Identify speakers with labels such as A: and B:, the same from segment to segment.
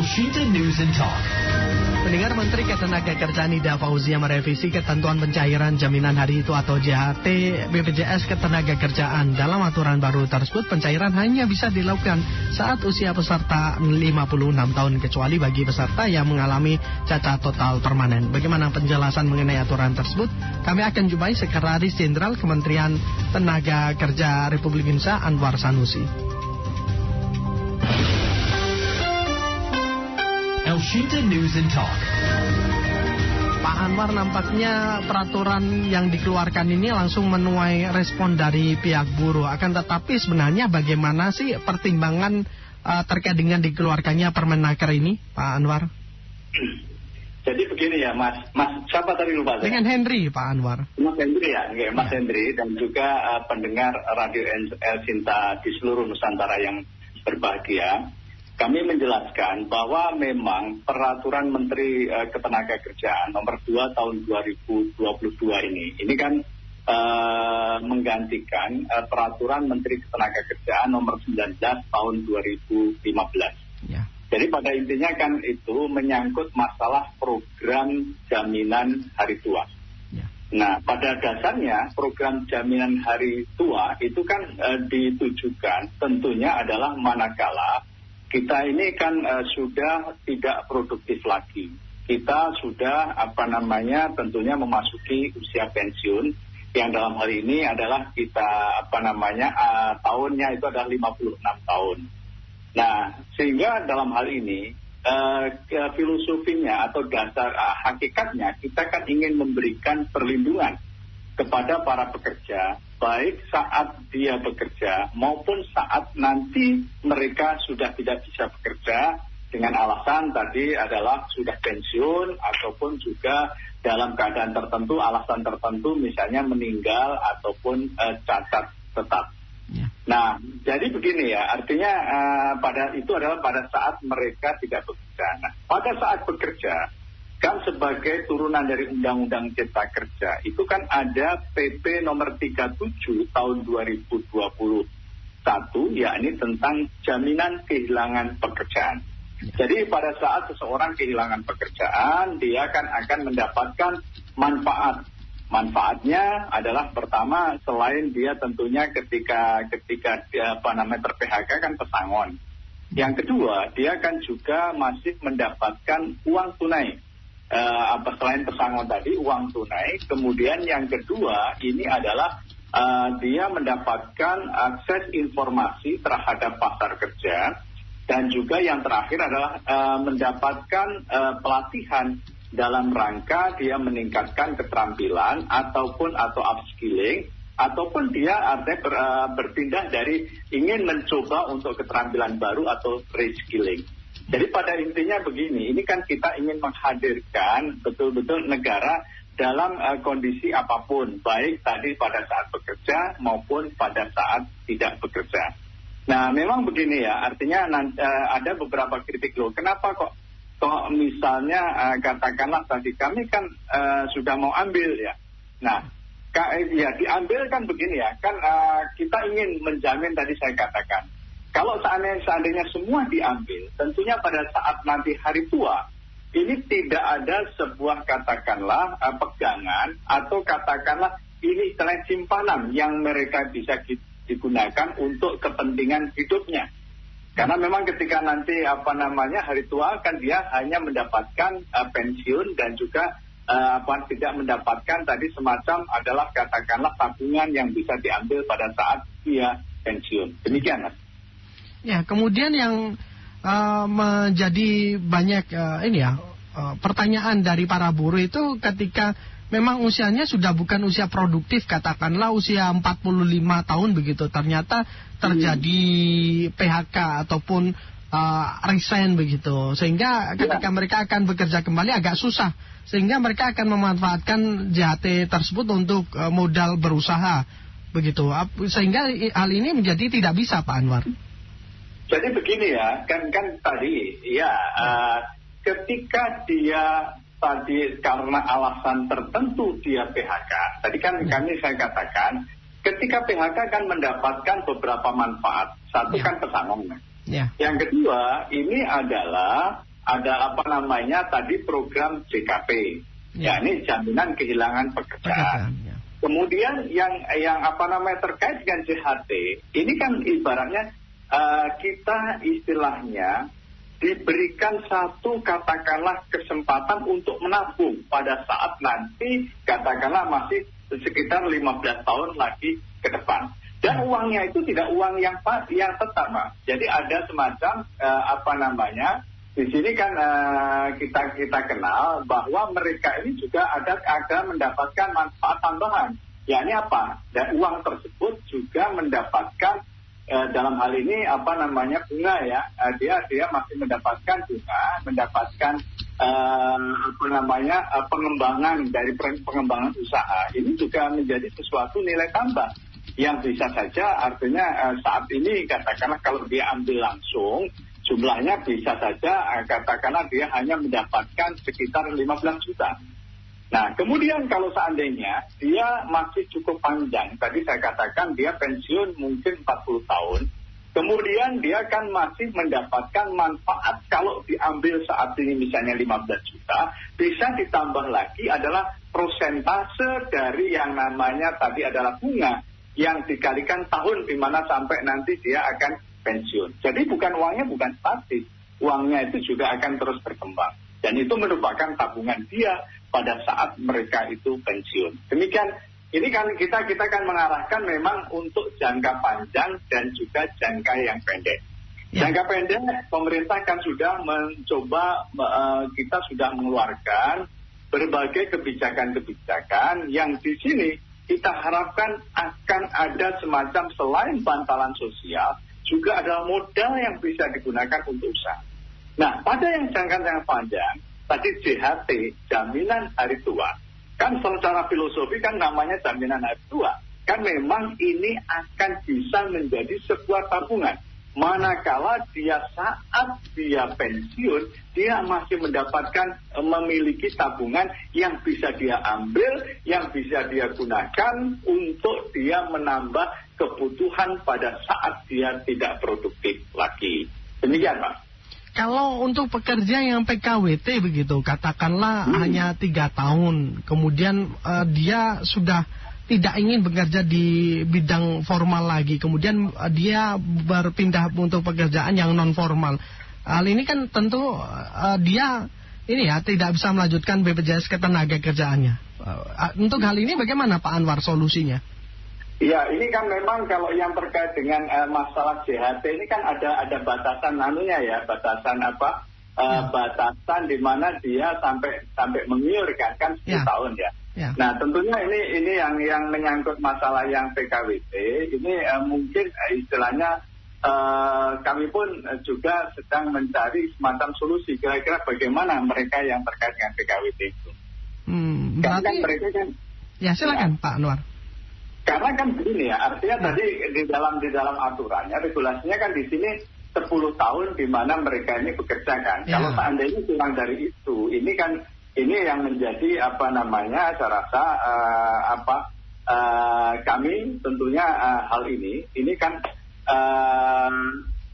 A: Elshita News and Talk.
B: Pendengar Menteri Ketenagakerjaan Ida Fauzia merevisi ketentuan pencairan jaminan hari itu atau JHT BPJS Ketenagakerjaan. Dalam aturan baru tersebut, pencairan hanya bisa dilakukan saat usia peserta 56 tahun kecuali bagi peserta yang mengalami cacat total permanen. Bagaimana penjelasan mengenai aturan tersebut? Kami akan jumpai Sekretaris Jenderal Kementerian Tenaga Kerja Republik Indonesia Anwar Sanusi.
A: Elshita News and Talk.
B: Pak Anwar nampaknya peraturan yang dikeluarkan ini langsung menuai respon dari pihak buruh. Akan tetapi sebenarnya bagaimana sih pertimbangan uh, terkait dengan dikeluarkannya Permenaker ini, Pak Anwar?
C: Jadi begini ya, Mas. Mas, siapa tadi lupa
B: saya? Dengan Henry, Pak Anwar.
C: Mas Henry ya, Mas ya. Henry dan juga uh, pendengar Radio El Sinta di seluruh Nusantara yang berbahagia kami menjelaskan bahwa memang peraturan Menteri uh, Ketenagakerjaan nomor 2 tahun 2022 ini, ini kan uh, menggantikan uh, peraturan Menteri Ketenagakerjaan nomor 19 tahun 2015. Ya. Jadi pada intinya kan itu menyangkut masalah program jaminan hari tua. Ya. Nah, pada dasarnya program jaminan hari tua itu kan uh, ditujukan tentunya adalah manakala kita ini kan uh, sudah tidak produktif lagi. Kita sudah apa namanya tentunya memasuki usia pensiun yang dalam hal ini adalah kita apa namanya uh, tahunnya itu adalah 56 tahun. Nah, sehingga dalam hal ini uh, filosofinya atau dasar uh, hakikatnya kita kan ingin memberikan perlindungan kepada para pekerja baik saat dia bekerja maupun saat nanti mereka sudah tidak bisa bekerja dengan alasan tadi adalah sudah pensiun ataupun juga dalam keadaan tertentu alasan tertentu misalnya meninggal ataupun uh, cacat tetap. Ya. Nah, jadi begini ya, artinya uh, pada itu adalah pada saat mereka tidak bekerja. Nah, pada saat bekerja kan sebagai turunan dari Undang-Undang Cipta Kerja itu kan ada PP nomor 37 tahun 2021 yakni tentang jaminan kehilangan pekerjaan. Jadi pada saat seseorang kehilangan pekerjaan dia kan akan mendapatkan manfaat. Manfaatnya adalah pertama selain dia tentunya ketika ketika dia, apa namanya ter kan pesangon. Yang kedua, dia kan juga masih mendapatkan uang tunai uh, apa selain pesangon tadi uang tunai, kemudian yang kedua ini adalah uh, dia mendapatkan akses informasi terhadap pasar kerja dan juga yang terakhir adalah uh, mendapatkan uh, pelatihan dalam rangka dia meningkatkan keterampilan ataupun atau upskilling ataupun dia artinya ber, uh, berpindah dari ingin mencoba untuk keterampilan baru atau reskilling. Jadi pada intinya begini, ini kan kita ingin menghadirkan betul-betul negara dalam uh, kondisi apa pun, baik tadi pada saat bekerja maupun pada saat tidak bekerja. Nah, memang begini ya, artinya uh, ada beberapa kritik loh. Kenapa kok kok misalnya uh, katakanlah tadi kami kan uh, sudah mau ambil ya. Nah, ya diambil kan begini ya, kan uh, kita ingin menjamin tadi saya katakan kalau seandainya, seandainya semua diambil, tentunya pada saat nanti hari tua, ini tidak ada sebuah katakanlah uh, pegangan atau katakanlah ini istilah simpanan yang mereka bisa digunakan untuk kepentingan hidupnya. Karena memang ketika nanti apa namanya hari tua kan dia hanya mendapatkan uh, pensiun dan juga uh, apa tidak mendapatkan tadi semacam adalah katakanlah tabungan yang bisa diambil pada saat dia pensiun. Demikian mas.
B: Ya, kemudian yang uh, menjadi banyak uh, ini ya uh, pertanyaan dari para buruh itu ketika memang usianya sudah bukan usia produktif katakanlah usia 45 tahun begitu ternyata terjadi hmm. PHK ataupun uh, resign begitu sehingga ketika ya. mereka akan bekerja kembali agak susah sehingga mereka akan memanfaatkan JHT tersebut untuk uh, modal berusaha begitu sehingga hal ini menjadi tidak bisa Pak Anwar.
C: Jadi begini ya, kan kan tadi ya uh, ketika dia tadi karena alasan tertentu dia PHK. Tadi kan ya. kami saya katakan ketika PHK kan mendapatkan beberapa manfaat. Satu ya. kan pesangon. Ya. Yang kedua ini adalah ada apa namanya tadi program JKP. Ya, ini jaminan kehilangan pekerjaan.
B: Pekerjaan, ya.
C: Kemudian yang yang apa namanya terkait dengan JHT, ini kan ibaratnya eh, kita istilahnya diberikan satu katakanlah kesempatan untuk menabung pada saat nanti katakanlah masih sekitar 15 tahun lagi ke depan. Dan uangnya itu tidak uang yang pas, yang tetap, Pak. Jadi ada semacam eh, apa namanya di sini kan eh, kita kita kenal bahwa mereka ini juga ada ada mendapatkan manfaat tambahan. Ya ini apa? Dan uang tersebut juga mendapatkan dalam hal ini apa namanya bunga ya. Eh, dia dia masih mendapatkan bunga, mendapatkan eh, apa namanya eh, pengembangan dari pe- pengembangan usaha. Ini juga menjadi sesuatu nilai tambah yang bisa saja artinya eh, saat ini katakanlah kalau dia ambil langsung jumlahnya bisa saja eh, katakanlah dia hanya mendapatkan sekitar 15 juta. Nah, kemudian kalau seandainya dia masih cukup panjang, tadi saya katakan dia pensiun mungkin 40 tahun, kemudian dia kan masih mendapatkan manfaat kalau diambil saat ini misalnya 15 juta, bisa ditambah lagi adalah prosentase dari yang namanya tadi adalah bunga yang dikalikan tahun di mana sampai nanti dia akan pensiun. Jadi bukan uangnya bukan statis, uangnya itu juga akan terus berkembang. Dan itu merupakan tabungan dia pada saat mereka itu pensiun. Demikian, ini kan kita kita kan mengarahkan memang untuk jangka panjang dan juga jangka yang pendek.
B: Ya.
C: Jangka pendek, pemerintah kan sudah mencoba, eh, kita sudah mengeluarkan berbagai kebijakan-kebijakan yang di sini kita harapkan akan ada semacam selain bantalan sosial, juga adalah modal yang bisa digunakan untuk usaha. Nah, pada yang jangka yang panjang, tadi JHT, jaminan hari tua, kan secara filosofi kan namanya jaminan hari tua. Kan memang ini akan bisa menjadi sebuah tabungan. Manakala dia saat dia pensiun, dia masih mendapatkan eh, memiliki tabungan yang bisa dia ambil, yang bisa dia gunakan untuk dia menambah kebutuhan pada saat dia tidak produktif lagi. Demikian, Pak.
B: Kalau untuk pekerja yang PKWT begitu, katakanlah hanya tiga tahun, kemudian eh, dia sudah tidak ingin bekerja di bidang formal lagi, kemudian eh, dia berpindah untuk pekerjaan yang non formal. Hal ini kan tentu eh, dia ini ya tidak bisa melanjutkan BPJS ketenaga kerjaannya. Eh, untuk hal ini bagaimana Pak Anwar solusinya?
C: Ya, ini kan memang kalau yang terkait dengan eh, masalah JHT ini kan ada ada batasan anunya ya, batasan apa?
B: Ya.
C: Batasan di mana dia sampai sampai mengiur kan, kan 10
B: Ya.
C: tahun ya.
B: Ya.
C: Nah, tentunya ini ini yang yang menyangkut masalah yang PKWT ini eh, mungkin eh, istilahnya eh, kami pun juga sedang mencari semacam solusi kira-kira bagaimana mereka yang terkait dengan PKWT itu.
B: Hmm,
C: Karena kan
B: berarti
C: mereka kan
B: ya silakan Pak Anwar.
C: Karena kan begini ya, artinya
B: Ya.
C: tadi di dalam di dalam aturannya, regulasinya kan di sini 10 tahun di mana mereka ini bekerja kan.
B: Ya.
C: Kalau seandainya kurang dari itu, ini kan ini yang menjadi apa namanya, saya rasa eh, apa eh, kami tentunya eh, hal ini, ini kan eh,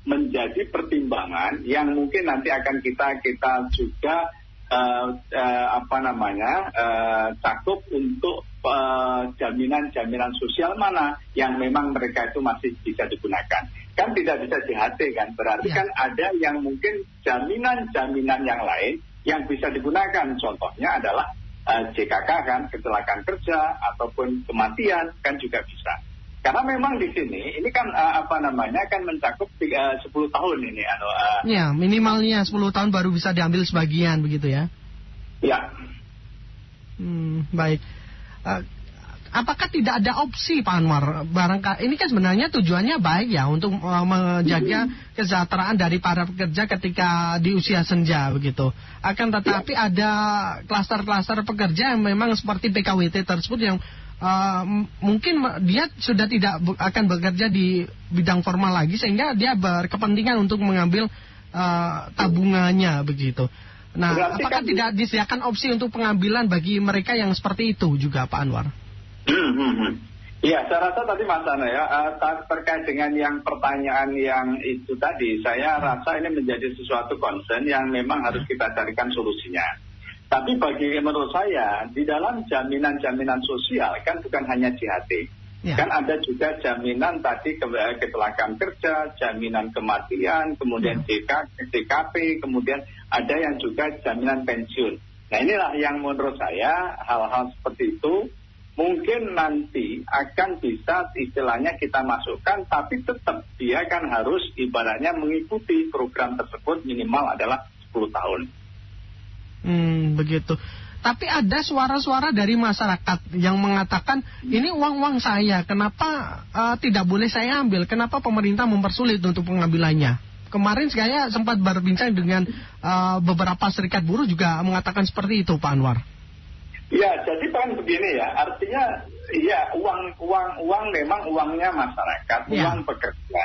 C: menjadi pertimbangan yang mungkin nanti akan kita kita juga eh, eh, apa namanya eh, cakup untuk jaminan-jaminan sosial mana yang memang mereka itu masih bisa digunakan. Kan tidak bisa JHT kan, berarti
B: Ya.
C: kan ada yang mungkin jaminan-jaminan yang lain yang bisa digunakan. Contohnya adalah eh, JKK kan, kecelakaan kerja ataupun kematian kan juga bisa. Karena memang di sini ini kan eh, apa namanya kan mencakup tiga, 10 tahun ini anu, eh,
B: Ya, minimalnya 10 tahun baru bisa diambil sebagian begitu ya.
C: ya.
B: Hmm, baik. Eh, apakah tidak ada opsi Pak Anwar? Barangkali ini kan sebenarnya tujuannya baik ya untuk eh, menjaga kesejahteraan dari para pekerja ketika di usia senja begitu. Akan tetapi ada klaster-klaster pekerja yang memang seperti PKWT tersebut yang m- mungkin dia sudah tidak akan bekerja di bidang formal lagi sehingga dia berkepentingan untuk mengambil eh, tabungannya begitu. Nah,
C: Berarti
B: apakah
C: kan-
B: tidak disediakan opsi untuk pengambilan bagi mereka yang seperti itu juga Pak Anwar?
C: Iya, saya rasa tadi Mas Ana ya, uh, terkait dengan yang pertanyaan yang itu tadi, saya rasa ini menjadi sesuatu concern yang memang harus kita carikan solusinya. Tapi bagi menurut saya, di dalam jaminan-jaminan sosial kan bukan hanya JHT. Ya. Kan ada juga jaminan tadi ke kecelakaan kerja, jaminan kematian, kemudian ya. DKP, kemudian ada yang juga jaminan pensiun. Nah inilah yang menurut saya hal-hal seperti itu mungkin nanti akan bisa istilahnya kita masukkan tapi tetap dia kan harus ibaratnya mengikuti program tersebut minimal adalah 10 tahun.
B: Hmm, begitu. Tapi ada suara-suara dari masyarakat yang mengatakan ini uang-uang saya, kenapa uh, tidak boleh saya ambil? Kenapa pemerintah mempersulit untuk pengambilannya? Kemarin saya sempat berbincang dengan uh, beberapa serikat buruh juga mengatakan seperti itu, Pak Anwar.
C: Ya, jadi kan begini ya, artinya ya uang uang uang memang uangnya masyarakat, ya. uang pekerja.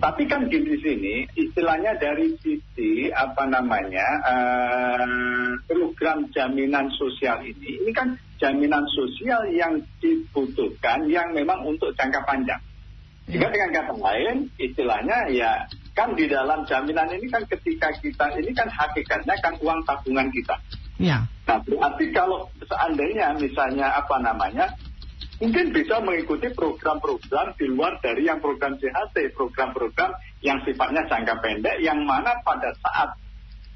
C: Tapi kan di sini istilahnya dari sisi apa namanya uh, program jaminan sosial ini, ini kan jaminan sosial yang dibutuhkan yang memang untuk jangka panjang. Jika ya. dengan kata lain, istilahnya ya kan di dalam jaminan ini kan ketika kita ini kan hakikatnya kan uang tabungan kita.
B: Ya.
C: Nah, berarti kalau seandainya misalnya apa namanya, mungkin bisa mengikuti program-program di luar dari yang program CHT, program-program yang sifatnya jangka pendek, yang mana pada saat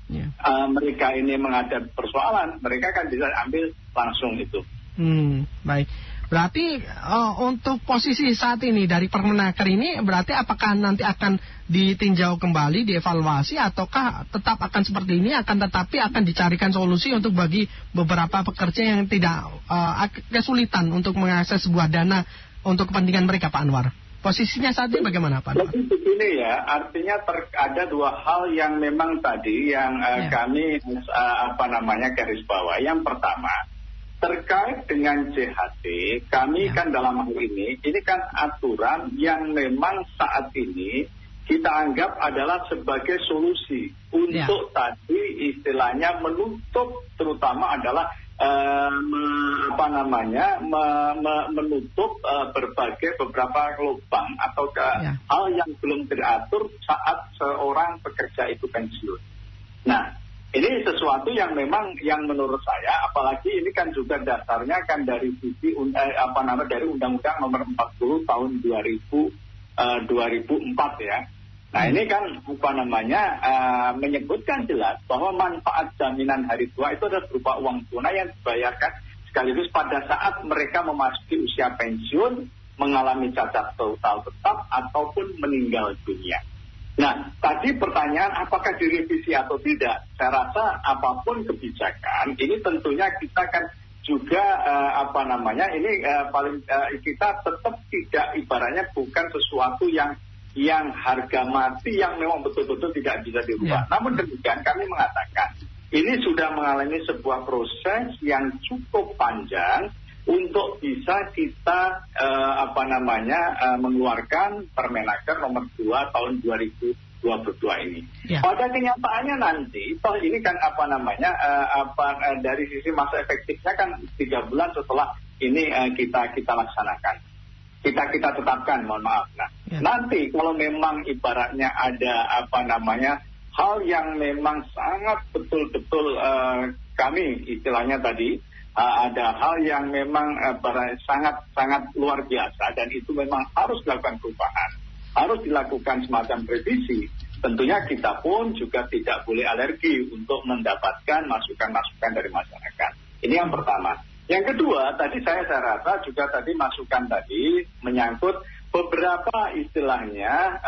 C: ya. uh, mereka ini menghadapi persoalan, mereka kan bisa ambil langsung itu.
B: Hmm, baik. Berarti uh, untuk posisi saat ini dari Permenaker ini berarti apakah nanti akan ditinjau kembali, dievaluasi ataukah tetap akan seperti ini akan tetapi akan dicarikan solusi untuk bagi beberapa pekerja yang tidak uh, kesulitan untuk mengakses sebuah dana untuk kepentingan mereka Pak Anwar. Posisinya saat ini bagaimana Pak?
C: Anwar? Begini ya, artinya ter, ada dua hal yang memang tadi yang uh, ya. kami uh, apa namanya garis bawah. Yang pertama, Terkait dengan JHT, kami ya. kan dalam hal ini, ini kan aturan yang memang saat ini kita anggap adalah sebagai solusi untuk ya. tadi istilahnya menutup terutama adalah me, apa namanya me, me, menutup uh, berbagai beberapa lubang atau ke ya. hal yang belum teratur saat seorang pekerja itu pensiun. Nah, ini sesuatu yang memang yang menurut saya, apalagi ini kan juga dasarnya kan dari sisi eh, apa namanya dari Undang-Undang Nomor 40 Tahun 2000 eh, 2004 ya. Nah ini kan apa namanya uh, menyebutkan jelas bahwa manfaat jaminan hari tua itu adalah berupa uang tunai yang dibayarkan sekaligus pada saat mereka memasuki usia pensiun, mengalami cacat total tetap ataupun meninggal dunia. Nah, tadi pertanyaan apakah direvisi atau tidak? Saya rasa apa pun kebijakan, ini tentunya kita kan juga uh, apa namanya ini uh, paling uh, kita tetap tidak ibaratnya bukan sesuatu yang yang harga mati yang memang betul-betul tidak bisa dirubah. Ya. Namun demikian kami mengatakan ini sudah mengalami sebuah proses yang cukup panjang untuk bisa kita uh, apa namanya uh, mengeluarkan Permenaker nomor 2 tahun 2022 ini. Ya. Pada kenyataannya nanti, toh ini kan apa namanya uh, apa uh, dari sisi masa efektifnya kan tiga bulan setelah ini uh, kita kita laksanakan, kita kita tetapkan, mohon maaf. Nah, ya. nanti kalau memang ibaratnya ada apa namanya hal yang memang sangat betul-betul uh, kami istilahnya tadi ada hal yang memang uh, sangat sangat luar biasa dan itu memang harus dilakukan perubahan, harus dilakukan semacam revisi. Tentunya kita pun juga tidak boleh alergi untuk mendapatkan masukan-masukan dari masyarakat. Ini yang pertama. Yang kedua, tadi saya saya rasa juga tadi masukan tadi menyangkut beberapa istilahnya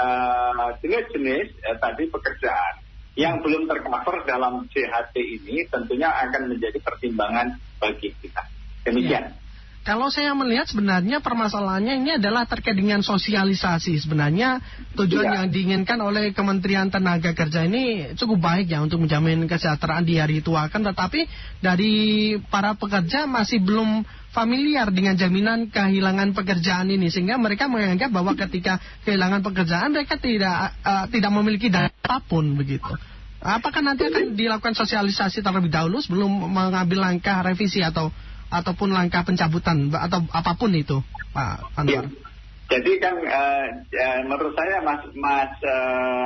C: jenis-jenis uh, uh, tadi pekerjaan yang belum tercover dalam CHT ini tentunya akan menjadi pertimbangan bagi kita. Demikian. Ya.
B: Kalau saya melihat sebenarnya permasalahannya ini adalah terkait dengan sosialisasi. Sebenarnya tujuan ya. yang diinginkan oleh Kementerian Tenaga Kerja ini cukup baik ya untuk menjamin kesejahteraan di hari tua kan. Tetapi dari para pekerja masih belum familiar dengan jaminan kehilangan pekerjaan ini sehingga mereka menganggap bahwa ketika kehilangan pekerjaan mereka tidak uh, tidak memiliki dana apa pun begitu. Apakah nanti akan dilakukan sosialisasi terlebih dahulu sebelum mengambil langkah revisi atau ataupun langkah pencabutan atau apa pun itu? Pak Anwar.
C: Ya. Jadi kan uh, uh, menurut saya Mas Mas uh,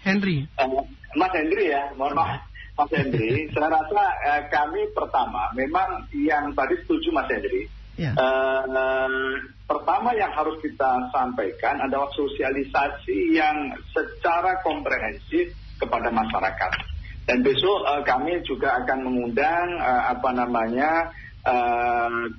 B: Henry.
C: Uh, Mas Henry ya, mohon maaf. Mas Henry, saya rasa uh, kami pertama memang yang tadi setuju Mas Henry.
B: Ya.
C: Uh, pertama yang harus kita sampaikan adalah sosialisasi yang secara komprehensif kepada masyarakat. Dan besok uh, kami juga akan mengundang uh, apa namanya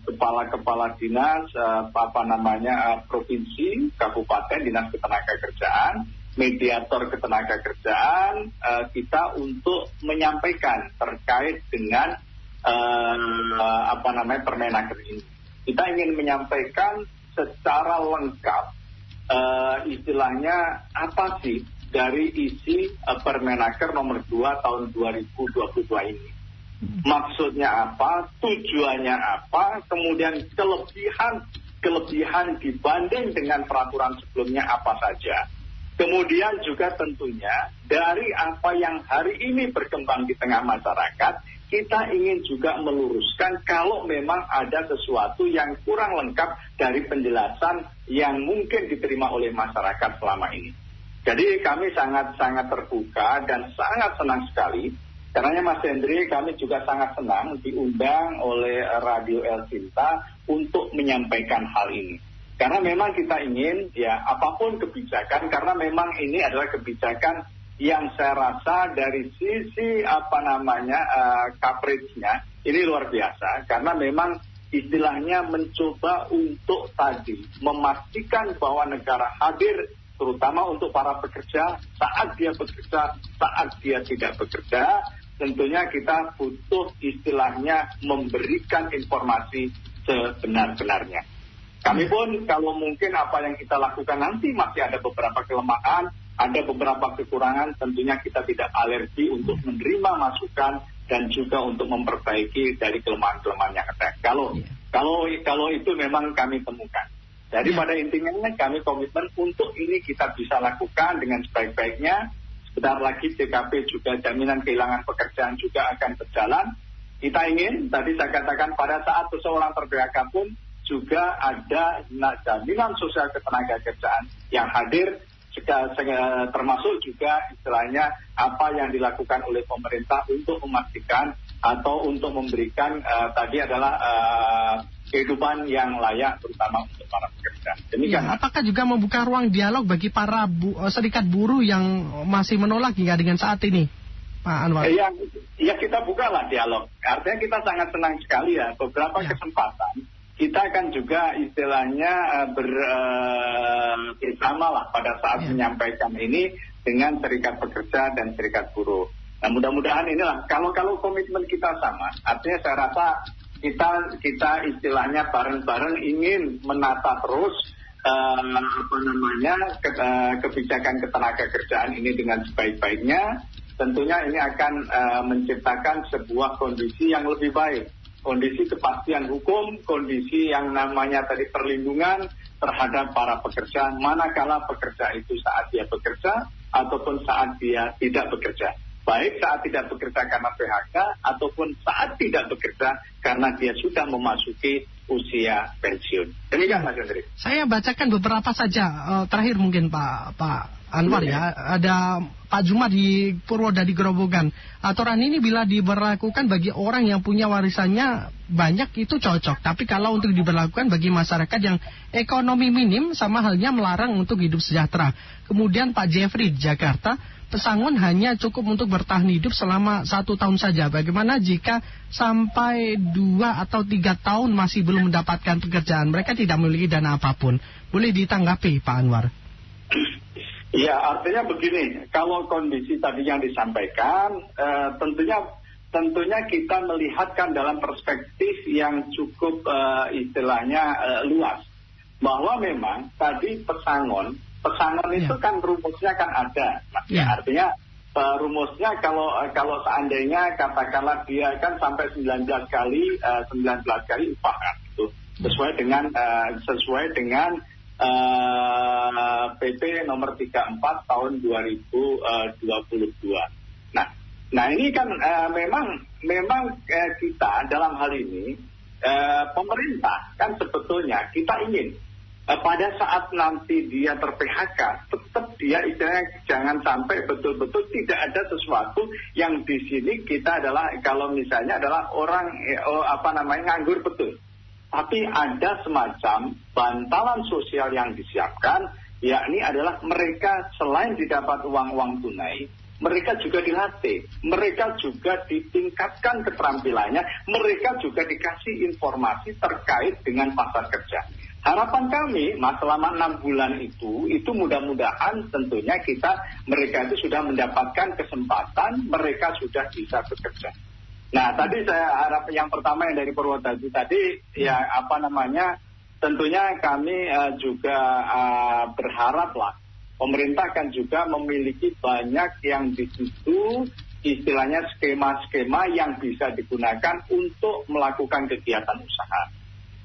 C: kepala-kepala uh, dinas uh, apa namanya uh, provinsi, kabupaten, dinas ketenaga kerjaan mediator ketenaga kerjaan uh, kita untuk menyampaikan terkait dengan uh, apa namanya permenaker ini. Kita ingin menyampaikan secara lengkap uh, istilahnya apa sih dari isi uh, permenaker nomor 2 tahun 2022 ini. Maksudnya apa, tujuannya apa, kemudian kelebihan kelebihan dibanding dengan peraturan sebelumnya apa saja Kemudian juga tentunya dari apa yang hari ini berkembang di tengah masyarakat, kita ingin juga meluruskan kalau memang ada sesuatu yang kurang lengkap dari penjelasan yang mungkin diterima oleh masyarakat selama ini. Jadi kami sangat-sangat terbuka dan sangat senang sekali. Karena Mas Hendri kami juga sangat senang diundang oleh Radio El Cinta untuk menyampaikan hal ini. Karena memang kita ingin ya apa pun kebijakan karena memang ini adalah kebijakan yang saya rasa dari sisi apa namanya uh, coverage-nya ini luar biasa karena memang istilahnya mencoba untuk tadi memastikan bahwa negara hadir terutama untuk para pekerja saat dia bekerja saat dia tidak bekerja tentunya kita butuh istilahnya memberikan informasi sebenar-benarnya. Kami pun kalau mungkin apa yang kita lakukan nanti masih ada beberapa kelemahan, ada beberapa kekurangan, tentunya kita tidak alergi untuk menerima masukan dan juga untuk memperbaiki dari kelemahan-kelemahan yang ada. Kalau yeah. kalau kalau itu memang kami temukan. Jadi yeah. pada intinya kami komitmen untuk ini kita bisa lakukan dengan sebaik-baiknya. Sebentar lagi TKP juga jaminan kehilangan pekerjaan juga akan berjalan. Kita ingin, tadi saya katakan pada saat seseorang ter pun juga ada jaminan sosial ketenaga kerjaan yang hadir termasuk juga istilahnya apa yang dilakukan oleh pemerintah untuk memastikan atau untuk memberikan uh, tadi adalah uh, kehidupan yang layak terutama untuk para pekerja.
B: Demikian. Ya, apakah juga membuka ruang dialog bagi para bu, eh, serikat buruh yang masih menolak hingga dengan saat ini? Pak Anwar.
C: Ya, ya kita bukalah dialog. Artinya kita sangat senang sekali ya beberapa ya. kesempatan kita kan juga istilahnya ber, uh, bersama lah pada saat yeah. menyampaikan ini dengan serikat pekerja dan serikat buruh. Nah mudah-mudahan inilah kalau kalau komitmen kita sama, artinya saya rasa kita kita istilahnya bareng-bareng ingin menata terus uh, apa namanya ke, uh, kebijakan ketenaga kerjaan ini dengan sebaik-baiknya. Tentunya ini akan uh, menciptakan sebuah kondisi yang lebih baik kondisi kepastian hukum, kondisi yang namanya tadi perlindungan terhadap para pekerja, manakala pekerja itu saat dia bekerja ataupun saat dia tidak bekerja. Baik saat tidak bekerja karena PHK ataupun saat tidak bekerja karena dia sudah memasuki usia pensiun. Demikian Mas Hendri.
B: Saya bacakan beberapa saja uh, terakhir mungkin Pak Pak Anwar ya. Ada Pak Juma di Purwodadi Gerobogan. Aturan ini bila diberlakukan bagi orang yang punya warisannya banyak itu cocok. Tapi kalau untuk diberlakukan bagi masyarakat yang ekonomi minim sama halnya melarang untuk hidup sejahtera. Kemudian Pak Jeffrey di Jakarta, pesangon hanya cukup untuk bertahan hidup selama satu tahun saja. Bagaimana jika sampai dua atau tiga tahun masih belum mendapatkan pekerjaan? Mereka tidak memiliki dana apa pun. Boleh ditanggapi Pak Anwar?
C: Ya, artinya begini, kalau kondisi tadi yang disampaikan, eh, tentunya tentunya kita melihatkan dalam perspektif yang cukup eh, istilahnya eh, luas, bahwa memang tadi pesangon, pesangon ya. itu kan rumusnya kan ada, ya. artinya uh, rumusnya kalau uh, kalau seandainya katakanlah dia kan sampai 19 kali uh, 19 kali upah kan itu sesuai dengan uh, sesuai dengan uh, eh, PP nomor 34 tahun 2022. Eh, nah, nah ini kan uh, memang memang uh, kita dalam hal ini eh, pemerintah kan sebetulnya kita ingin eh, pada saat nanti dia ter-PHK, tetap dia istilahnya jangan sampai betul-betul tidak ada sesuatu yang di sini kita adalah kalau misalnya adalah orang eh, oh, apa namanya nganggur betul. Tapi ada semacam bantalan sosial yang disiapkan, yakni adalah mereka selain didapat uang-uang tunai, mereka juga dilatih, mereka juga ditingkatkan keterampilannya, mereka juga dikasih informasi terkait dengan pasar kerja. Harapan kami, mas selama enam bulan itu, itu mudah-mudahan tentunya kita, mereka itu sudah mendapatkan kesempatan, mereka sudah bisa bekerja. Nah, tadi saya harap yang pertama yang dari Purwodadi tadi, ya apa namanya, tentunya kami uh, juga uh, berharap lah pemerintah kan juga memiliki banyak yang di situ istilahnya skema-skema yang bisa digunakan untuk melakukan kegiatan usaha.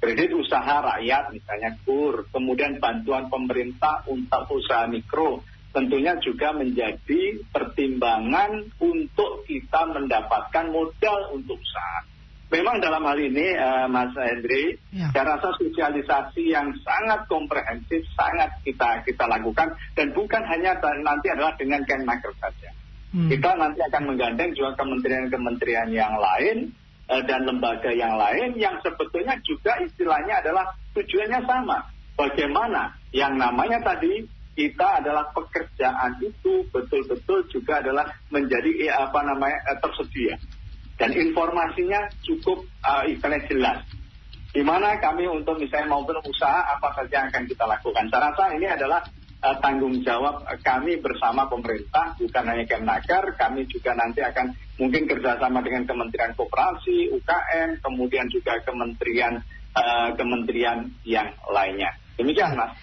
C: Kredit usaha rakyat misalnya KUR, kemudian bantuan pemerintah untuk usaha mikro, tentunya juga menjadi pertimbangan untuk kita mendapatkan modal untuk usaha. Memang dalam hal ini, uh, Mas Hendri, ya. saya rasa sosialisasi yang sangat komprehensif, sangat kita kita lakukan, dan bukan hanya nanti adalah dengan Kemnaker saja. Hmm. Kita nanti akan menggandeng juga kementerian-kementerian yang lain dan lembaga yang lain yang sebetulnya juga istilahnya adalah tujuannya sama. Bagaimana yang namanya tadi kita adalah pekerjaan itu betul-betul juga adalah menjadi eh, apa namanya tersedia dan informasinya cukup uh, istilahnya jelas. Di mana kami untuk misalnya maupun usaha apa saja yang akan kita lakukan. Saya rasa ini adalah uh, tanggung jawab kami bersama pemerintah, bukan hanya Kemnaker, kami juga nanti akan mungkin kerjasama dengan Kementerian Koperasi, UKM, kemudian juga kementerian uh, kementerian yang lainnya. Demikian, Mas.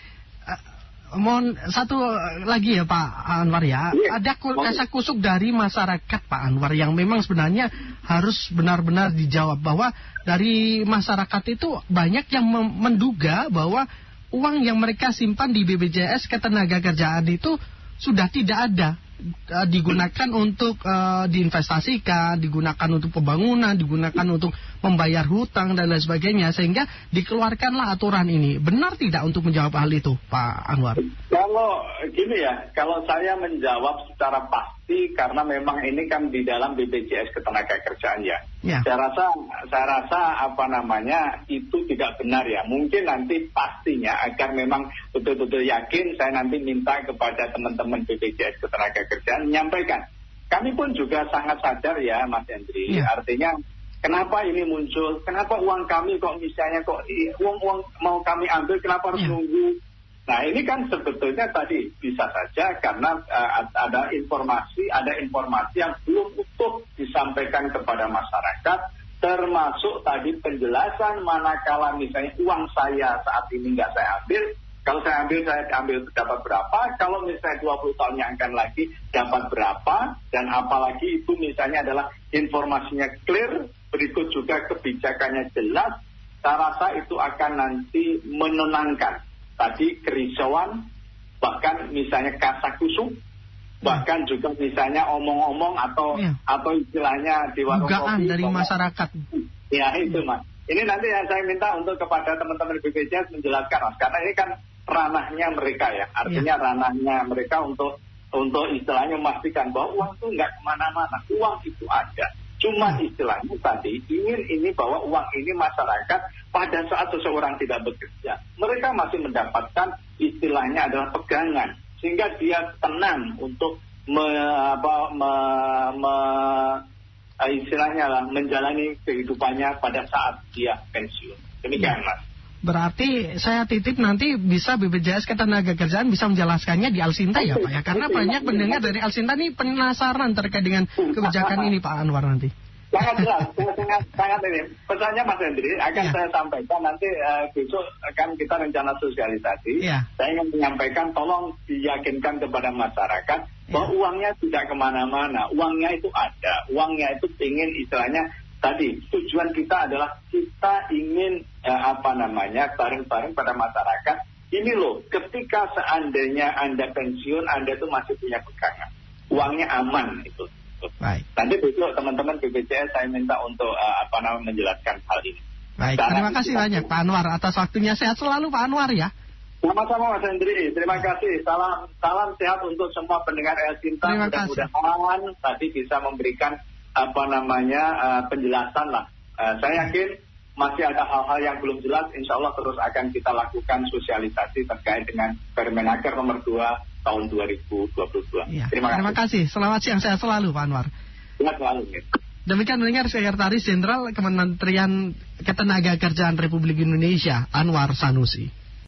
B: Mohon satu lagi ya Pak Anwar ya. Iya. Ada rasa kusuk dari masyarakat Pak Anwar yang memang sebenarnya harus benar-benar dijawab bahwa dari masyarakat itu banyak yang menduga bahwa uang yang mereka simpan di BPJS ketenaga kerjaan itu sudah tidak ada uh, digunakan untuk uh, diinvestasikan, digunakan untuk pembangunan, digunakan untuk membayar hutang dan lain sebagainya sehingga dikeluarkanlah aturan ini. Benar tidak untuk menjawab hal itu, Pak Anwar?
C: Kalau gini ya, kalau saya menjawab secara pasti karena memang ini kan di dalam BPJS ketenaga kerjaan ya. ya. Saya rasa saya rasa apa namanya itu tidak benar ya. Mungkin nanti pastinya agar memang betul-betul yakin saya nanti minta kepada teman-teman BPJS ketenaga kerjaan menyampaikan. Kami pun juga sangat sadar ya Mas Hendri. Ya. Artinya Kenapa ini muncul? Kenapa uang kami kok misalnya kok uang-uang mau kami ambil kenapa harus ya. nunggu? Nah ini kan sebetulnya tadi bisa saja karena uh, ada informasi, ada informasi yang belum utuh disampaikan kepada masyarakat, termasuk tadi penjelasan manakala misalnya uang saya saat ini nggak saya ambil, kalau saya ambil, saya ambil dapat berapa. Kalau misalnya 20 tahun yang akan lagi dapat berapa. Dan apalagi itu misalnya adalah informasinya clear, berikut juga kebijakannya jelas, saya rasa itu akan nanti menenangkan tadi kerisauan, bahkan misalnya kasa kusuk, bahkan juga misalnya omong-omong atau ya. atau istilahnya di
B: warung dari masyarakat.
C: Ya itu mas. Ini nanti yang saya minta untuk kepada teman-teman BPJS menjelaskan mas, karena ini kan ranahnya mereka ya, artinya ya. ranahnya mereka untuk untuk istilahnya memastikan bahwa uang itu nggak ke mana-mana, uang itu ada Cuma istilahnya tadi ingin ini bahwa uang ini masyarakat pada saat seseorang tidak bekerja, mereka masih mendapatkan istilahnya adalah pegangan sehingga dia tenang untuk me, apa, me, me, istilahnya lah menjalani kehidupannya pada saat dia pensiun. Demikian ya. mas.
B: Berarti saya titip nanti bisa BPJS Ketenaga Kerjaan bisa menjelaskannya di Alsinta ya Pak ya. Karena banyak pendengar dari Alsinta ini penasaran terkait dengan kebijakan ini Pak Anwar nanti.
C: Sangat jelas, sangat, sangat ini. Pesannya Mas Hendri akan ya. saya sampaikan nanti uh, besok akan kita rencana sosialisasi. Ya. Saya ingin menyampaikan tolong diyakinkan kepada masyarakat ya. bahwa uangnya tidak ke mana-mana. Uangnya itu ada. Uangnya itu ingin istilahnya tadi tujuan kita adalah kita ingin eh, apa namanya bareng-bareng pada masyarakat ini loh ketika seandainya anda pensiun anda itu masih punya pegangan uangnya aman itu Baik. nanti besok teman-teman BPJS saya minta untuk uh, apa namanya menjelaskan hal ini
B: Baik, terima kasih banyak Pak Anwar atas waktunya. Sehat selalu Pak Anwar ya.
C: Sama-sama Mas Hendri, terima kasih. Salam salam sehat untuk semua pendengar El Cinta. Mudah-mudahan tadi bisa memberikan apa namanya eh, penjelasan lah. Eh, saya yakin masih ada hal-hal yang belum jelas. Insya Allah terus akan kita lakukan sosialisasi terkait dengan Permenaker nomor 2 tahun 2022.
B: Ya,
C: Terima,
B: terima
C: kasih.
B: kasih. Selamat siang sehat selalu Pak Anwar.
C: Sehat selalu. ya.
B: Demikian mendengar Sekretaris Jenderal Kementerian Ketenagakerjaan Republik Indonesia Anwar Sanusi.